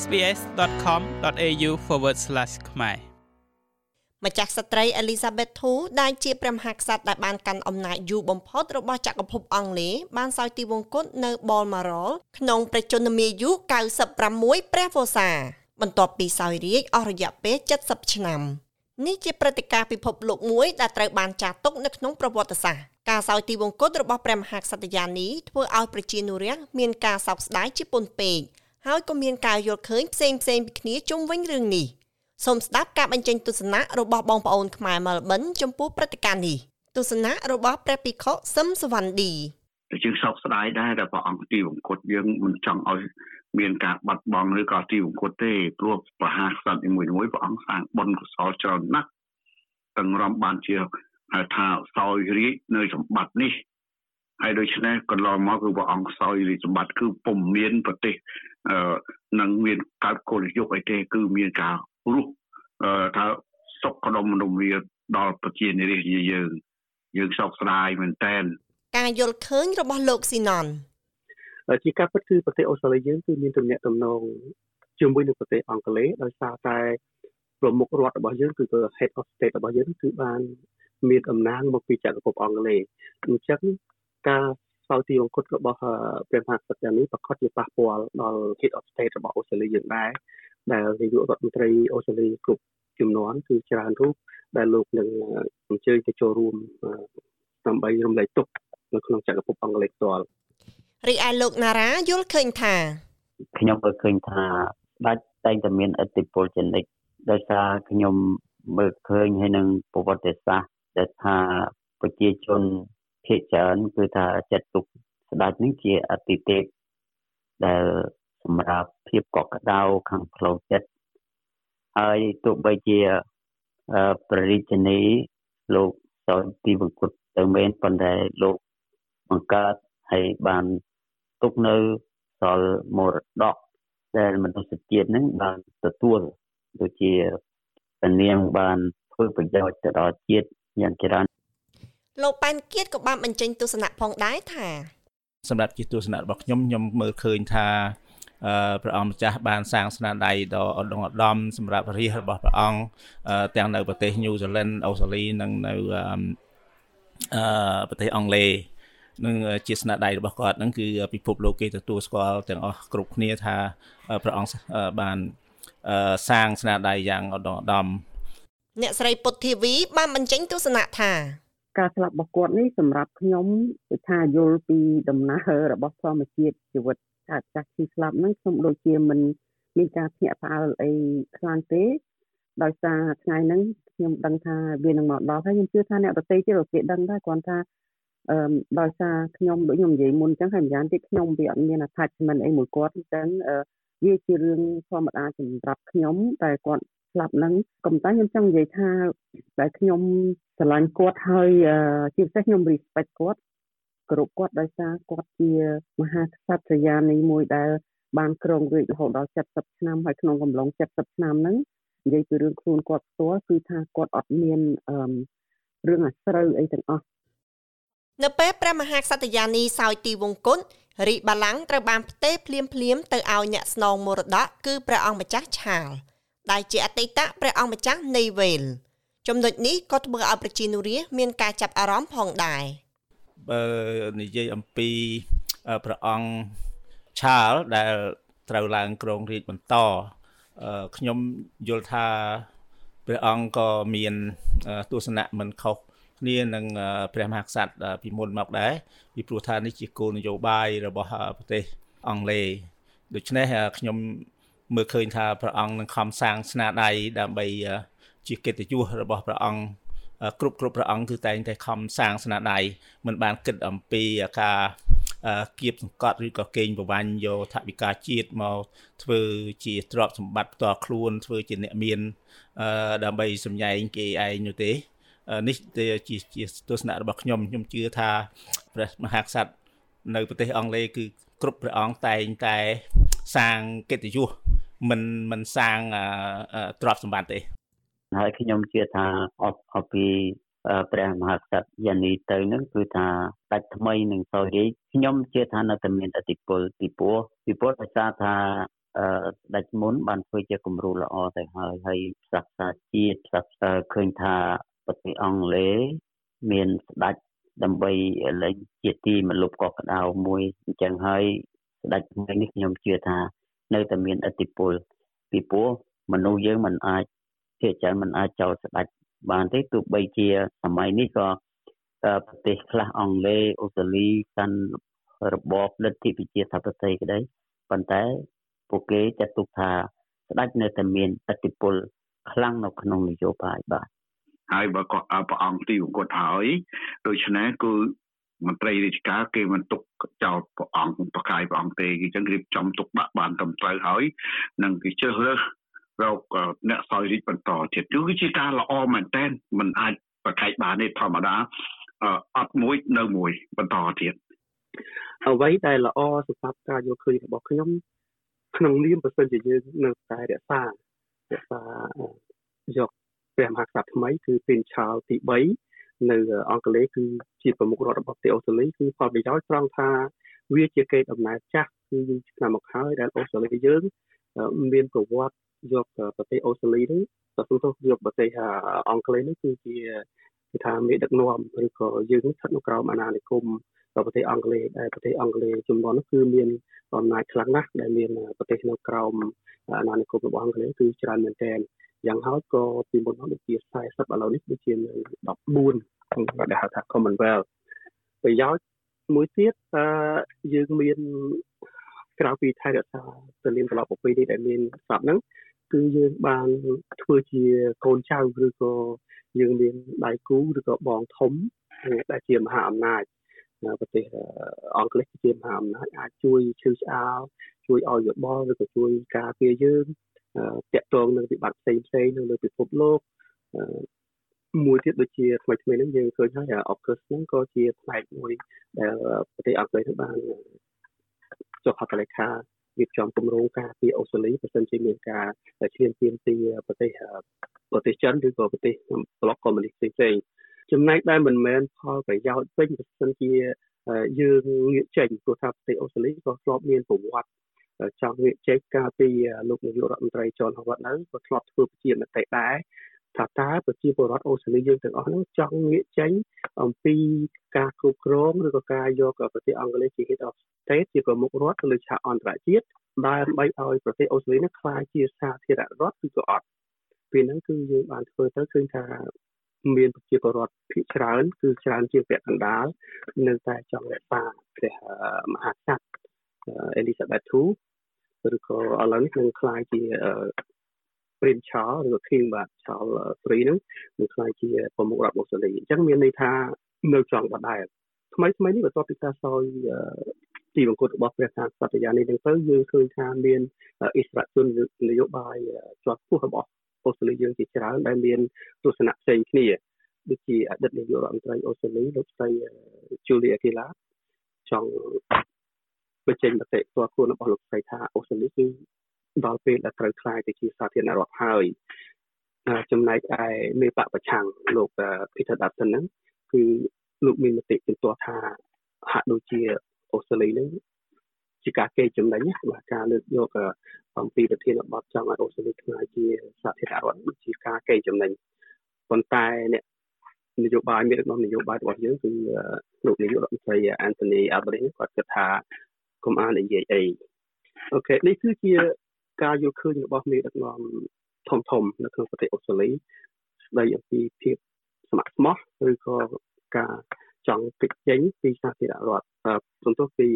sbs.com.au/ ខ្មែរម្ចាស់ស្ត្រី Elizabeth II ដែលជាព្រះមហាក្សត្រដែលបានកាន់អំណាចយូរបំផុតរបស់ចក្រភពអង់គ្លេសបានសោយទីវង្គតនៅ Balmoral ក្នុងព្រះជន្មាយុ96ព្រះវស្សា បន្ទាប់ពីសោយរាជ្យអស់រយៈពេល70ឆ្នាំនេះជាព្រឹត្តិការណ៍ពិភពលោកមួយដែលត្រូវបានចាត់ទុកនៅក្នុងប្រវត្តិសាស្ត្រការសោយទីវង្គតរបស់ព្រះមហាក្សត្រយានីធ្វើឲ្យប្រជានុរាស្ត្រមានការសោកស្ដាយជាពន់ពេក ហើយក៏មានការយល់ឃើញផ្សេងផ្សេងពីគ្នាជុំវិញរឿងនេះសូមស្ដាប់ការបញ្ចេញទស្សនៈរបស់បងប្អូនខ្មែរមែលប៊នចំពោះព្រឹត្តិការណ៍នេះទស្សនៈរបស់ព្រះភិក្ខុសឹមសវណ្ឌីយើងសោកស្ដាយដែរដែលព្រះអង្គទីវង្គតយើងមិនចង់ឲ្យមានការបាត់បង់ឬក៏ទីវង្គតទេព្រោះប្រហាក្សត្រនីមួយៗព្រះអង្គសាងបុណ្យកុសលច្រើនណាស់ទាំងរំបានជាហៅថាសោយរាជនៅសម្បត្តិនេះ ហើយដូច្នេះកន្លងមកគឺព្រះអង្គសោយរាជសម្បត្តិគឺពុំមានប្រទេសអឺនឹងមានកើតកុលយុគអីទេគឺមានការរស់អឺថាសុខដុមរមនាដល់ប្រជានិរាស្ត្រយើងយើងសោកស្ដាយមែនតែនការយល់ឃើញរបស់លោកស៊ីណនជាការពិតគឺប្រទេសអូស្ត្រាលីយើងគឺមានទំនាក់ទំនងជាមួយនឹងប្រទេសអង់គ្លេសដោយសារតែប្រមុខរដ្ឋរបស់យើងគឺ head of state របស់យើងគឺបានមានអំណាចមកពីចក្រភពអង់គ្លេសអញ្ចឹង ការសោយទីអង្គត់របស់ព្រះមហាក្សត្រនេះប្រកាសជាប៉ះពាល់ដល់ head of state របស់អូស្ត្រាលីយើងដែរដែលនាយករដ្ឋមន្ត្រីអូស្ត្រាលីគ្រប់ចំនួនគឺច្រើនរូបដែលលោកនឹងអញ្ជើញទៅចូលរួមដើម្បីរំលែកទុក្ខនៅក្នុងចក្រភពអង់គ្លេសផ្ទាល់រីឯលោកណារ៉ាយល់ឃើញថាខ្ញុំក៏ឃើញថាដាច់តែងតែមានឥទ្ធិពលជានិច្ចដោយសារខ្ញុំមើលឃើញហើយនឹងប្រវត្តិសាស្ត្រដែលថាប្រជាជន ភាគច្រើនគឺថាចាត់ទុកស្ដេចនេះជាអតិទេពដែលសម្រាប់ភាពកក់ក្ដៅខាងផ្លូវចិត្តហើយទោះបីជាព្រះរាជនីលោកសោយទីវង្គតទៅមែនប៉ុន្តែលោកបង្កើតហើយបានទុកនៅសល់មរតកដែលមនុស្សជាតិនឹងបានទទួលដូចជានាងបានធ្វើប្រយោជន៍ទៅដល់ជាតិយ៉ាងច្រើន លោកប៉ែនគៀតក៏បានបញ្ចេញទស្សនៈផងដែរថាសម្រាប់ជាទស្សនៈរបស់ខ្ញុំខ្ញុំមើលឃើញថាអឺព្រះអង្គម្ចាស់បានសាងស្នាដៃដ៏ឧត្តមឧត្តមសម្រាប់រាជរបស់ព្រះអង្គទាំងនៅប្រទេសញូហ្សេឡង់អូស្ត្រាលីនិងនៅអឺប្រទេសអង់គ្លេសនឹងជាស្នាដៃរបស់គាត់ហ្នឹងគឺពិភពលោកគេទទួលស្គាល់ទាំងអស់គ្រប់គ្នាថាព្រះអង្គបានសាងស្នាដៃយ៉ាងឧត្តមឧត្តមអ្នកស្រីពុទ្ធធីវីបានបញ្ចេញទស្សនៈថា ការស្លាប់របស់គាត់នេះសម្រាប់ខ្ញុំគឺថាយល់ពីដំណើររបស់ធម្មជាតិជីវិតការចាស់ឈឺស្លាប់ហ្នឹងខ្ញុំដូចជាមិនមានការភ្ញាក់ផ្អើលអីខ្លាំងទេដោយសារថ្ងៃហ្នឹងខ្ញុំដឹងថាវានឹងមកដល់ហើយខ្ញុំជឿថាអ្នកដទៃទៀតក៏គេដឹងដែរគ្រាន់ថាអឺដោយសារខ្ញុំដូចខ្ញុំនិយាយមុនអញ្ចឹងហើយម្យ៉ាងទៀតខ្ញុំវាអត់មាន attachment អីមួយគាត់អញ្ចឹងវាជារឿងធម្មតាសម្រាប់ខ្ញុំតែគាត់ ស្លាប់ហ្នឹងក៏តែខ្ញុំចង់និយាយថាតែខ្ញុំស្រឡាញ់គាត់ហើយជាពិសេសខ្ញុំ respect គាត់គោរពគាត់ដោយសារគាត់ជា មហាក្សត្រយានីមួយដែលបានគ្រងរាជរហូតដល់70ឆ្នាំហើយក្នុងកំឡុង70ឆ្នាំហ្នឹងនិយាយពីរឿងខ្លួនគាត់ផ្ទាល់គឺថាគាត់អត់មានអឺរឿងអាស្រូវអីទាំងអស់នៅពេលព្រះមហាក្សត្រយានីសោយទីវង្គតរាជបល្ល័ង្កត្រូវបានផ្ទេរភ្លាមភ្លាមទៅឲ្យអ្នកស្នងមរតកគឺព្រះអង្គម្ចាស់ឆាល ដែលជាអតីតព្រះអង្គម្ចាស់នៃវេលចំណុចនេះក៏ធ្វើឲ្យប្រជានុរាស្ត្រមានការចាប់អារម្មណ៍ផងដែរបើនិយាយអំពីព្រះអង្គឆាលដែលត្រូវឡើងគ្រងរាជបន្តខ្ញុំយល់ថាព្រះអង្គក៏មានទស្សនៈមិនខុសគ្នានឹងព្រះមហាក្សត្រពីមុនមកដែរពីព្រោះថានេះជាគោលនយោបាយរបស់ប្រទេសអង់គ្លេសដូច្នេះខ្ញុំ មើលឃើញថាព្រះអង្គនឹងខំសាងស្នាដៃដើម្បីជាកិត្តិយសរបស់ព្រះអង្គគ្រប់គ្រប់ព្រះអង្គគឺតែងតែខំសាងស្នាដៃមិនបានគិតអំពីការគៀបសង្កត់ឬក៏កេងប្រវ័ញ្ចយកថវិកាជាតិមកធ្វើជាទ្រព្យសម្បត្តិផ្ទាល់ខ្លួនធ្វើជាអ្នកមានដើម្បីសម្ញែងគេឯងនោះទេនេះជាជាទស្សនៈរបស់ខ្ញុំខ្ញុំជឿថាព្រះមហាក្សត្រនៅប្រទេសអង់គ្លេសគឺគ្រប់ព្រះអង្គតែងតែសាងកិត្តិយស មិនមិនសាងទ្រព្យសម្បត្តិទេហើយខ្ញុំជឿថាអបអពីព្រះមហាក្សត្រយ៉ានីទៅនឹងគឺថាដាច់ថ្មីនឹងសោយរាជខ្ញុំជឿថានៅតែមានអតិពលពីព្រោះពីព្រោះដោយសារថាអឺស្ដេចមុនបានធ្វើជាគំរូល្អទៅហើយហើយសាសនាជាតិសាសនាឃើញថាប្រទេសអង់គ្លេសមានស្ដេចដើម្បីលេងជាទីមលុបកក្តៅមួយអញ្ចឹងហើយស្ដេចថ្ងៃនេះខ្ញុំជឿថា នៅតែមានឥទ្ធិពលពីព្រោះមនុស្សយើងមិនអាចជាច្រើនមិនអាចចោលស្ដេចបានទេទោះបីជាសម័យនេះក៏ប្រទេសខ្លះអង់គ្លេសអូស្ត្រាលីកាន់របបលទ្ធិប្រជាធិបតេយ្យក្តីប៉ុន្តែពួកគេចាត់ទុកថាស្ដេចនៅតែមានឥទ្ធិពលខ្លាំងនៅក្នុងនយោបាយបាទហើយបើគាត់ព្រះអង្គទីអង្គគាត់ហើយដូច្នេះគឺ មន្ត្រីរាជការគេមិនទុកចោលព្រះអង្គប្រកាយព្រះអង្គទេគេចឹងរៀបចំទុកដាក់បានត្រឹមត្រូវហើយនឹងគេជ្រើសរើសរកអ្នកសោយរាជបន្តទៀតគឺគឺជាការល្អមែនតើមិនអាចប្រកែកបានទេធម្មតាអត់មួយនៅមួយបន្តទៀតអ្វីដែលល្អសម្រាប់ការយកឃើញរបស់ខ្ញុំក្នុងនាមប្រសិនជាយើងនៅតែរក្សារក្សាយកព្រះមហាក្សត្រថ្មីគឺពេញឆាលទី3 នៅអង់គ្លេសគឺជាប្រមុខរដ្ឋរបស់ប្រទេសអូស្ត្រាលីគឺផលប្រយោជន៍ត្រង់ថាវាជាកេរដំណែលចាស់គឺយូរឆ្នាំមកហើយដែលអូស្ត្រាលីយើងមានប្រវត្តិយកប្រទេសអូស្ត្រាលីនេះទៅទោះយកប្រទេសអង់គ្លេសនេះគឺជាគឺថាមេដឹកនាំឬក៏យើងស្ថិតនៅក្រោមអាណានិគមរបស់ប្រទេសអង់គ្លេសដែលប្រទេសអង់គ្លេសជំនាន់នោះគឺមានអំណាចខ្លាំងណាស់ដែលមានប្រទេសនៅក្រោមអាណានិគមរបស់អង់គ្លេសគឺច្រើនមែនទែន យ៉ាងហោចក៏ពីមុនមកដូចជា40ឥឡូវនេះដូចជា14ដែលហៅថា Commonwealth ប្រយោជន៍មួយទៀតអឺយើងមានក្រៅពីថែរក្សាទលានត្រឡប់ប្រពៃនេះដែលមានសពហ្នឹងគឺយើងបានធ្វើជាកូនចៅឬក៏យើងមានដៃគូឬក៏បងធំដែលជាមហាអំណាចនៅប្រទេសអង់គ្លេសជាមហាអំណាចអាចជួយឈឺឆ្អាលជួយឲ្យយោបល់ឬក៏ជួយការពារយើង តាក់ទងនឹងវិបត្តិផ្សេងផ្សេងនៅលើពិភពលោកមួយទៀតដូចជាថ្មីថ្មីនេះយើងឃើញហើយ AUKUS ហ្នឹងក៏ជាផ្នែកមួយដែលប្រទេសអង់គ្លេសបានចុះហត្ថលេខារៀបចំគម្រោងការពីអូស្ត្រាលីបើសិនជាមានការឈានទាមទារប្រទេសប្រទេសចិនឬក៏ប្រទេសប្លុកកុម្មុយនីសផ្សេងៗចំណែកដែលមិនមែនផលប្រយោជន៍ពេញបើសិនជាយើងងាកចេញព្រោះថាប្រទេសអូស្ត្រាលីក៏ធ្លាប់មានប្រវត្តិ ចង់ងាកចេញកាលពីលោកនាយករដ្ឋមន្ត្រីចនហវ៉ាត់នៅក៏ធ្លាប់ធ្វើជាមតិដែរថាតើប្រជាពលរដ្ឋអូស្ត្រាលីយើងទាំងអស់ហ្នឹងចង់ងាកចេញអំពីការគ្រប់គ្រងឬក៏ការយកប្រទេសអង់គ្លេសជា Head of State ជាប្រមុខរដ្ឋលើឆាកអន្តរជាតិដើម្បីឲ្យប្រទេសអូស្ត្រាលីនេះក្លាយជាសាធារណរដ្ឋគឺក៏អត់ពេលហ្នឹងគឺយើងបានធ្វើទៅឃើញថាមានប្រជាពលរដ្ឋភាគច្រើនគឺច្រើនជាពាក់កណ្ដាលនៅតែចង់រក្សាព្រះមហាក្សត្រ Elizabeth II ឬក៏ឥឡូវនឹងខ្លាយជា Prim Charles ឬក៏ King បាទ Charles III ហ្នឹងនឹងខ្លាយជាប្រមុខរដ្ឋអូស្ត្រាលីអញ្ចឹងមានន័យថានៅចង់បដែលថ្មីថ្មីនេះបន្ទាប់ពីការសោយទីបង្គត់របស់ព្រះសាស្ត្រាចារ្យនេះទាំងទៅយើងឃើញថាមានអិសរាជជននយោបាយជាប់ពោះរបស់អូស្ត្រាលីយើងជាច្រើនដែលមានទស្សនៈផ្សេងគ្នាដូចជាអតីតនាយករដ្ឋមន្ត្រីអូស្ត្រាលីលោកស្រី Julia Gillard ចង់ បញ្ចេញមតិផ្ទាល់ខ្លួនរបស់លោកស្រីថាអូស្ត្រាលីគឺដល់ពេលដែលត្រូវខ្លាយទៅជាសាធារណរដ្ឋហើយចំណែកឯមេបកប្រឆាំងលោក Peter Dutton ហ្នឹងគឺលោកមានមតិជំទាស់ថាហាក់ដូចជាអូស្ត្រាលីហ្នឹងជាការកេរចំណេញបាទការលើកយកអំពីប្រធានបទចង់ឲ្យអូស្ត្រាលីក្លាយជាសាធារណរដ្ឋដូចជាការកេរចំណេញប៉ុន្តែអ្នកនយោបាយមានដឹកនាំនយោបាយរបស់យើងគឺលោកនាយករដ្ឋមន្ត្រី Anthony Albanese គាត់គិតថា កុំអាននិយាយអីអូខេនេះគឺជាការយល់ឃើញរបស់មេដឹកនាំធំធំនៅក្នុងប្រទេសអូស្ត្រាលីស្ដីអំពីភាពស្ម័គ្រស្មោះឬក៏ការចង់គេចចេញពីសាធារណរដ្ឋបន្ទាប់ពី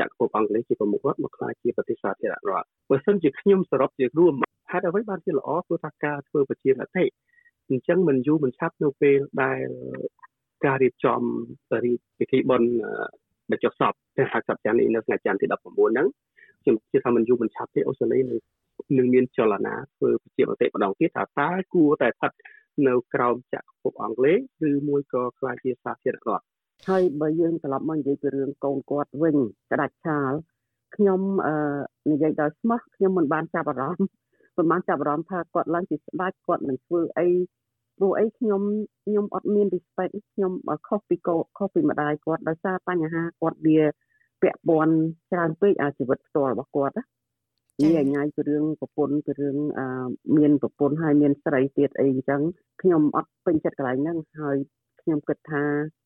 ចក្រភពអង់គ្លេសជាប្រមុខរដ្ឋមកខ្លាយជាប្រទេសសាធារណរដ្ឋបើសិនជាខ្ញុំសរុបជារួមហេតុអ្វីបានជាល្អព្រោះថាការធ្វើប្រជាមតិអញ្ចឹងមិនយូរមិនឆាប់នៅពេលដែលការរៀបចំពិធីបុណ្យ បញ្ចុះសពព្រះហក្សត្រយ៉ាងនេះនៅថ្ងៃច័ន្ទទី19ហ្នឹងខ្ញុំជឿថាមិនយូរមិនឆាប់ទេអូស្ត្រាលីនឹងនឹងមានចលនាធ្វើប្រជាមតិម្ដងទៀតថាតើគួរតែស្ថិតនៅក្រោមចក្រភពអង់គ្លេសឬមួយក៏ខ្លាចជាសាធារណរដ្ឋហើយបើយើងត្រឡប់មកនិយាយពីរឿងកូនគាត់វិញក្តាច់ឆាលខ្ញុំអឺនិយាយដល់ស្មោះខ្ញុំមិនបានចាប់អារម្មណ៍មិនបានចាប់អារម្មណ៍ថាគាត់ឡើងជាស្ដេចគាត់នឹងធ្វើអី ព្រោះអីខ្ញុំខ្ញុំអត់មាន respect ខ្ញុំខុសពីកោខុសពីម្ដាយគាត់ដោយសារបញ្ហាគាត់វាពាក់ព័ន្ធច្រើនពេកអាជីវិតផ្ទាល់របស់គាត់ណានិយាយញ៉ាយពីរឿងប្រពន្ធពីរឿងអាមានប្រពន្ធហើយមានស្រីទៀតអីអញ្ចឹងខ្ញុំអត់ពេញចិត្តកន្លែងហ្នឹងហើយខ្ញុំគិតថា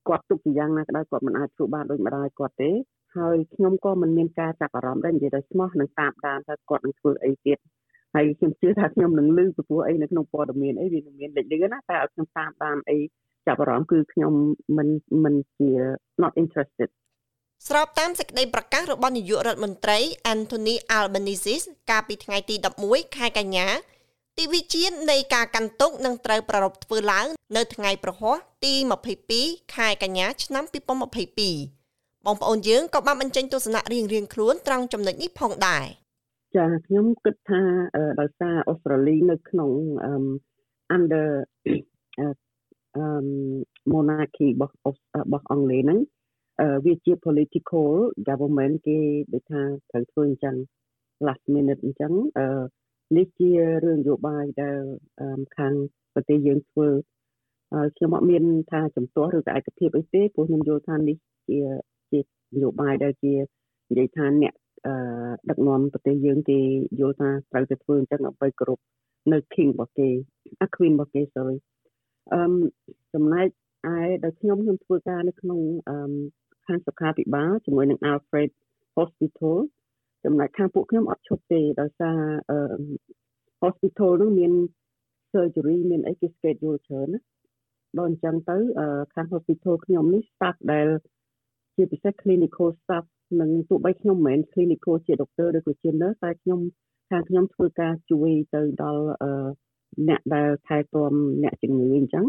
គាត់ទុកជាយ៉ាងណាក៏ដោយគាត់មិនអាចធ្វើបានដូចម្ដាយគាត់ទេហើយខ្ញុំក៏មិនមានការចាប់អារម្មណ៍ដែរនិយាយទៅស្មោះនឹងតាមដានថាគាត់នឹងធ្វើអីទៀត ហើយខ្ញុំជឿថាខ្ញុំនឹងលឺពីព្រោះអីនៅក្នុងព័ត៌មានអីវានឹងមានលេចលឺណាតែឲ្យខ្ញុំតាមដានអីចាប់អារម្មណ៍គឺខ្ញុំមិនមិនជា not interested ស្របតាមសេចក្តីប្រកាសរបស់នាយករដ្ឋមន្ត្រី Anthony Albanese កាលពីថ្ងៃទី11ខែកញ្ញាទីវិជាតិនៃការកាន់ទុកនឹងត្រូវប្រារព្ធធ្វើឡើង នៅថ្ងៃប្រហ័សទី22ខែកញ្ញាឆ្នាំ2022បងប្អូនយើងក៏បានបញ្ចេញទស្សនៈរៀងៗខ្លួនត្រង់ចំណុចនេះផងដែរ ចាខ្ញុំគិតថាដោយសារអូស្ត្រាលីនៅក្នុង under monarchy របស់របស់អង់គ្លេសហ្នឹងវាជា political government គេដូចថាត្រូវធ្វើអញ្ចឹង last minute អញ្ចឹងអឺនេះជារឿងនយោបាយដែលខាងប្រទេសយើងធ្វើខ្ញុំអត់មានថាចំទាស់ឬក៏ឯកភាពអីទេព្រោះខ្ញុំយល់ថានេះជាជានយោបាយដែលជានិយាយថាអ្នកអឺ ដឹកនាំប្រទេសយើងគេយល់ថាត្រូវតែធ្វើអញ្ចឹងដើម្បីគ្រប់នៅ king របស់គេ a queen របស់គេ sorry អឺចំណែកឯដែលខ្ញុំខ្ញុំធ្វើការនៅក្នុងអឺខាងសុខាភិបាលជាមួយនឹង Alfred Hospital ចំណែកខាងពួកខ្ញុំអត់ឈប់ទេដោយសារអឺ hospital នោះមាន surgery មានអីគេ schedule ច្រើនណាដល់អញ្ចឹងទៅខាង hospital ខ្ញុំនេះ staff ដែលជាពិសេស clinical staff និងទោះបីខ្ញុំមិនមែន clinical ជា doctor ឬក៏ជា nurse តែខ្ញុំខាងខ្ញុំធ្វើការជួយទៅដល់អ្នកដែលថែទាំអ្នកជំងឺអញ្ចឹង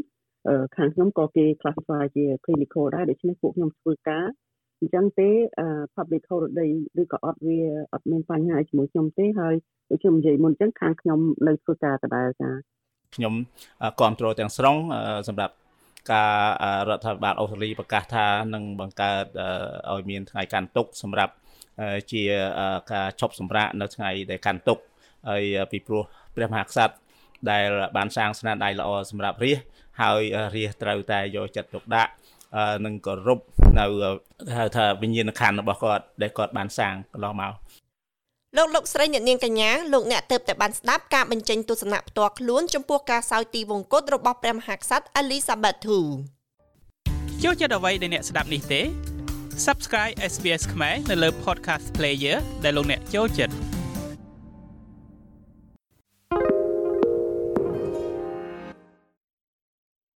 ខាងខ្ញុំក៏គេ classify ជា clinical ដែរដូច្នេះពួកខ្ញុំធ្វើការអញ្ចឹងទេ public holiday ឬក៏អត់វាអត់មានបញ្ហាជាមួយខ្ញុំទេហើយដូចខ្ញុំនិយាយមុនអញ្ចឹងខាងខ្ញុំនៅធ្វើការដដែលចាខ្ញុំគ្រប់គ្រងទាំងស្រុងសម្រាប់ ការរដ្ឋាភិបាលអូស្ត្រាលីប្រកាសថានឹងបង្កើតឲ្យមានថ្ងៃកាន់ទុកសម្រាប់ជាការឈប់សម្រាកនៅថ្ងៃដែលកាន់ទុកហើយពីព្រោះព្រះមហាក្សត្រដែលបានសាងស្នាដៃល្អសម្រាប់រាជហើយរាជត្រូវតែយកចិត្តទុកដាក់និងគោរពនៅហៅថាវិញ្ញាណក្ខន្ធរបស់គាត់ដែលគាត់បានសាងកន្លងមក លោកលោកស្រីអ្នកនាងកញ្ញាលោកអ្នកទៅតែបានស្ដាប់ការបញ្ចេញទស្សនៈផ្ទាល់ខ្លួនចំពោះការសោយទីវង្គតរបស់ព្រះមហាក្សត្រ Elizabeth II ចូលចិត្តអ្វីដែលអ្នកស្ដាប់នេះទេ Subscribe SBS ខ្មែរនៅលើ Podcast Player ដែលលោកអ្នកចូលចិត្ត